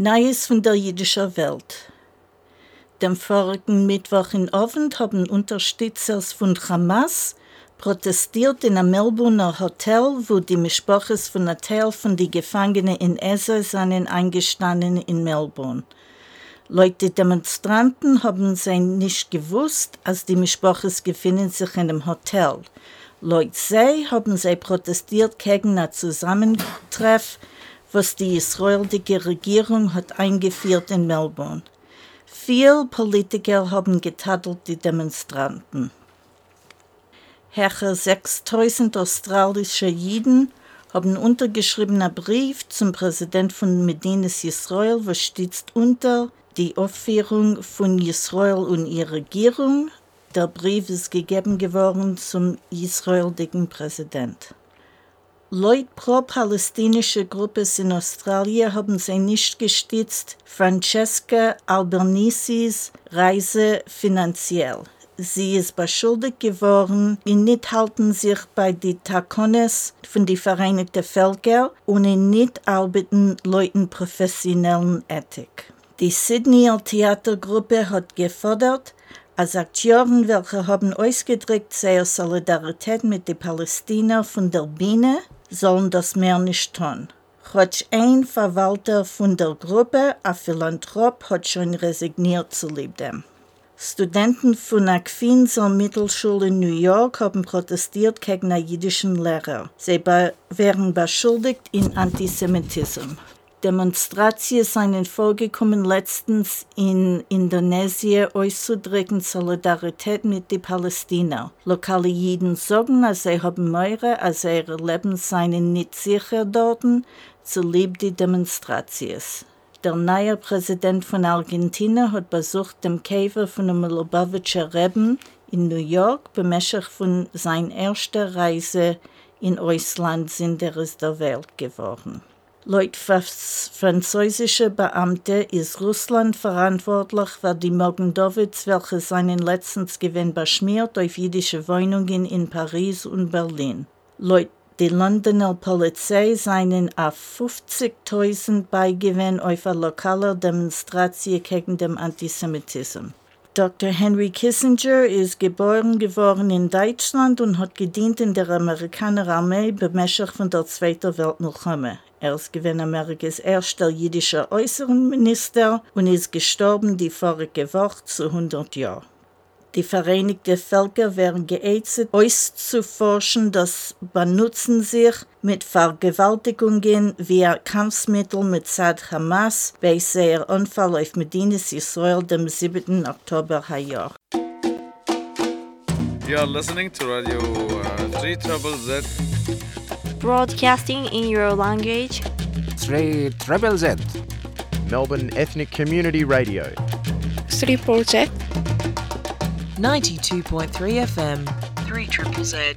Neues von der jüdischen Welt. Dem vorigen Mittwoch in Abend haben Unterstützer von Hamas protestiert in einem Melbourner Hotel, wo die Mischproches von einem Teil von den Gefangenen in Esser seien eingestanden in Melbourne. Leute Demonstranten haben sie nicht gewusst, als die Mischproches befinden sich in einem Hotel. Leute sie haben sie protestiert gegen ein Zusammentreff was die israelische Regierung hat eingeführt in Melbourne. Viele Politiker haben getadelt die Demonstranten. Herr 6000 australische Jiden haben untergeschriebenen Brief zum Präsident von Medinas Israel, was steht unter die Aufführung von Israel und ihrer Regierung. Der Brief ist gegeben geworden zum israelischen Präsident. Leute pro-palästinische Gruppen in Australien haben sie nicht gestützt Francesca Albanisis Reise finanziell. Sie ist beschuldigt geworden, in nicht halten sich bei den Takones von den Vereinigten Völkern und in nicht arbeiten Leuten professionellen Ethik. Die Sydneyer Theatergruppe hat gefordert, als Akteuren, welche haben ausgedrückt seine Solidarität mit den Palästinern von der Biene, sollen das mehr nicht tun. Hat ein Verwalter von der Gruppe, ein Philanthrop, hat schon resigniert zu dem. Studenten von der Queensall Mittelschule in New York haben protestiert gegen einen jüdischen Lehrer. Sie werden beschuldigt in Antisemitismus. Demonstrationen sind vorgekommen letztens in Indonesien auszudrücken Solidarität mit den Palästinern. Lokale Juden sagen, dass sie haben Meure, als ihre Leben seien nicht sicher dort, zu lieb die Demonstrations. Der neue Präsident von Argentinien hat besucht dem Käfer von dem Lubavitcher Reben in New York bemächtigt von seiner ersten Reise in Ausland sind er der Welt geworden. Laut französische Beamte ist Russland verantwortlich für die Mogendowitz, welche seinen letztens Gewinn beschmiert auf jüdische Wohnungen in Paris und Berlin. Laut die Londoner Polizei seien auf 50.000 Beigewinn auf einer lokalen Demonstration gegen den Antisemitismus. Dr. Henry Kissinger ist geboren geworden in Deutschland und hat gedient in der amerikanischen Armee bemächtigt von der Zweiten Weltkrieg. Er ist gewesen Amerikas erster jüdischer Äußerungsminister und ist gestorben die vorige Woche zu 100 Jahren. Die Vereinigten Völker werden geäußert, auszuforschen, das benutzen sich mit Vergewaltigungen via Kampfmittel mit Sad Hamas bei seiner Unfall auf Medinas Israel dem 7. Oktober Jahr. You are listening to Radio uh, 3 Trouble Z. Broadcasting in your language. 3 Triple Z. Melbourne Ethnic Community Radio. 3 Z. 92.3 FM. 3 Triple Z.